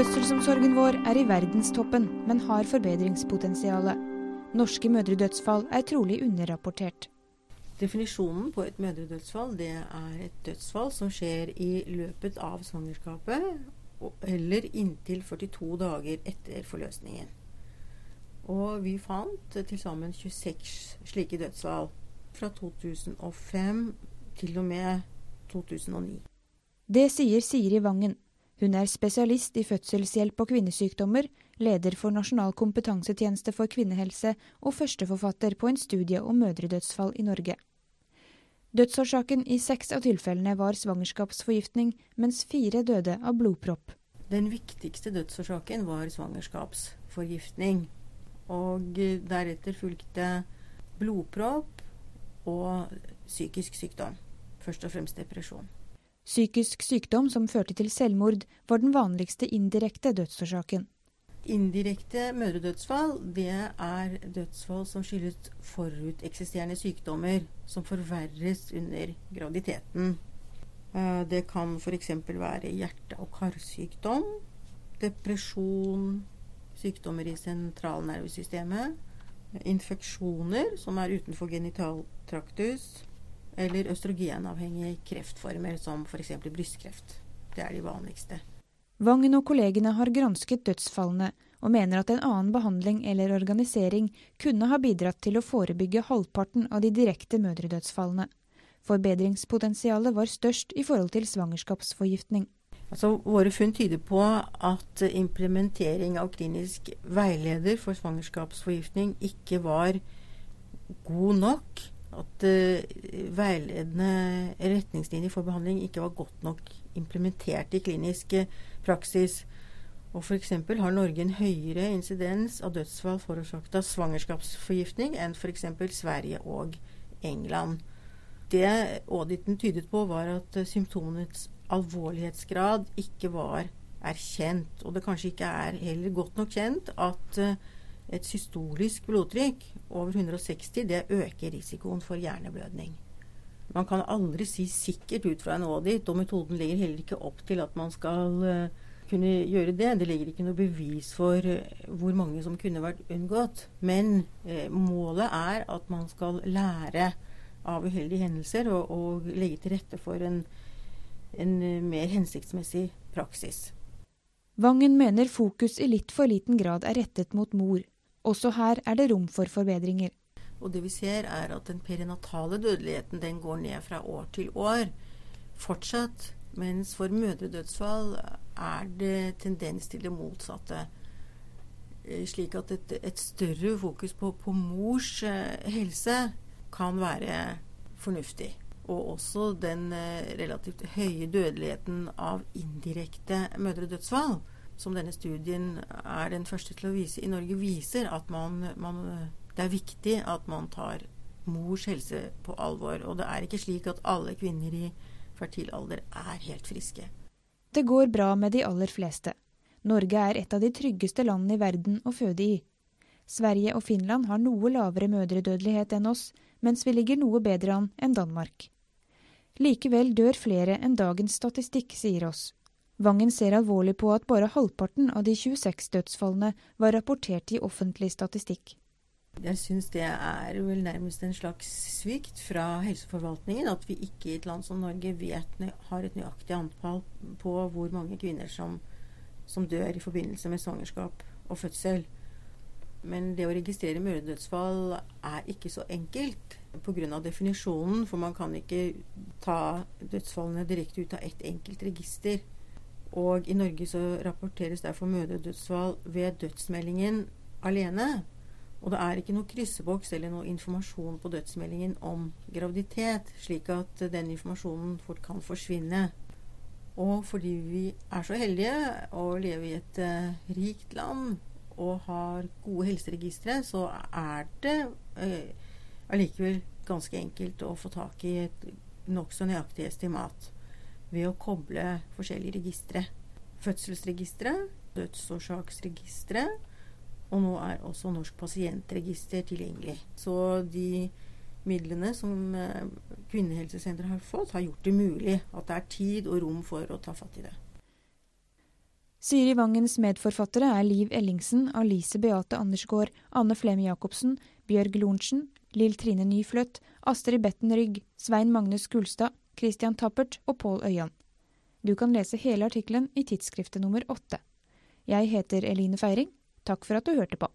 Fødselsomsorgen vår er i verdenstoppen, men har forbedringspotensial. Norske mødredødsfall er trolig underrapportert. Definisjonen på et mødredødsfall det er et dødsfall som skjer i løpet av svangerskapet eller inntil 42 dager etter forløsningen. Og vi fant til sammen 26 slike dødsfall fra 2005 til og med 2009. Det sier Siri Vangen. Hun er spesialist i fødselshjelp og kvinnesykdommer, leder for Nasjonal kompetansetjeneste for kvinnehelse og førsteforfatter på en studie om mødredødsfall i Norge. Dødsårsaken i seks av tilfellene var svangerskapsforgiftning, mens fire døde av blodpropp. Den viktigste dødsårsaken var svangerskapsforgiftning. Og deretter fulgte blodpropp og psykisk sykdom. Først og fremst depresjon. Psykisk sykdom som førte til selvmord, var den vanligste indirekte dødsårsaken. Indirekte mødredødsfall det er dødsfall som skyldes foruteksisterende sykdommer som forverres under graviditeten. Eh, det kan f.eks. være hjerte- og karsykdom, depresjon, sykdommer i sentralnervesystemet, infeksjoner som er utenfor genitaltraktus, eller østrogenavhengige kreftformer som f.eks. brystkreft. Det er de vanligste. Vangen og kollegene har gransket dødsfallene, og mener at en annen behandling eller organisering kunne ha bidratt til å forebygge halvparten av de direkte mødredødsfallene. Forbedringspotensialet var størst i forhold til svangerskapsforgiftning. Altså, våre funn tyder på at implementering av klinisk veileder for svangerskapsforgiftning ikke var god nok. At uh, veiledende retningslinjer for behandling ikke var godt nok implementert i klinisk praksis. Og F.eks. har Norge en høyere insidens av dødsfall forårsaket av svangerskapsforgiftning enn f.eks. Sverige og England. Det auditen tydet på, var at eh, symptomenes alvorlighetsgrad ikke var erkjent. Og det kanskje ikke er heller godt nok kjent at eh, et systolisk blodtrykk over 160 det øker risikoen for hjerneblødning. Man kan aldri si sikkert ut fra en audit, og metoden legger heller ikke opp til at man skal uh, kunne gjøre det. Det legger ikke noe bevis for uh, hvor mange som kunne vært unngått. Men eh, målet er at man skal lære av uheldige hendelser og, og legge til rette for en, en eh, mer hensiktsmessig praksis. Vangen mener fokus i litt for liten grad er rettet mot mor. Også her er det rom for forbedringer. Og det vi ser er at den perinatale dødeligheten den går ned fra år til år fortsatt. Mens for mødredødsfall er det tendens til det motsatte. Eh, slik at et, et større fokus på, på mors eh, helse kan være fornuftig. Og også den eh, relativt høye dødeligheten av indirekte mødredødsfall, som denne studien er den første til å vise i Norge, viser at man, man, det er viktig at man tar mors helse på alvor. Og det er ikke slik at alle kvinner i fertil alder er helt friske. Det går bra med de aller fleste. Norge er et av de tryggeste landene i verden å føde i. Sverige og Finland har noe lavere mødredødelighet enn oss, mens vi ligger noe bedre an enn Danmark. Likevel dør flere enn dagens statistikk sier oss. Vangen ser alvorlig på at bare halvparten av de 26 dødsfallene var rapportert i offentlig statistikk. Jeg syns det er vel nærmest en slags svikt fra helseforvaltningen at vi ikke i et land som Norge vet, har et nøyaktig antall på hvor mange kvinner som, som dør i forbindelse med svangerskap og fødsel. Men det å registrere mødredødsfall er ikke så enkelt pga. definisjonen. For man kan ikke ta dødsfallene direkte ut av ett enkelt register. Og i Norge så rapporteres derfor mødredødsfall ved dødsmeldingen alene. Og det er ikke noe krysseboks eller noe informasjon på dødsmeldingen om graviditet, slik at den informasjonen fort kan forsvinne. Og fordi vi er så heldige å leve i et uh, rikt land, og har gode helseregistre, så er det eh, allikevel ganske enkelt å få tak i et nokså nøyaktig estimat ved å koble forskjellige registre. Fødselsregisteret, dødsårsaksregisteret, og nå er også Norsk pasientregister tilgjengelig. Så de midlene som eh, Kvinnehelsesenteret har fått, har gjort det mulig at det er tid og rom for å ta fatt i det. Siri Vangens medforfattere er Liv Ellingsen, Alice Beate Andersgaard, Anne Flemme Jacobsen, Bjørg Lorentzen, Lill Trine Nyfløtt, Astrid Betten Rygg, Svein Magnus Gulstad, Christian Tappert og Pål Øyan. Du kan lese hele artikkelen i tidsskriftet nummer åtte. Jeg heter Eline Feiring. Takk for at du hørte på.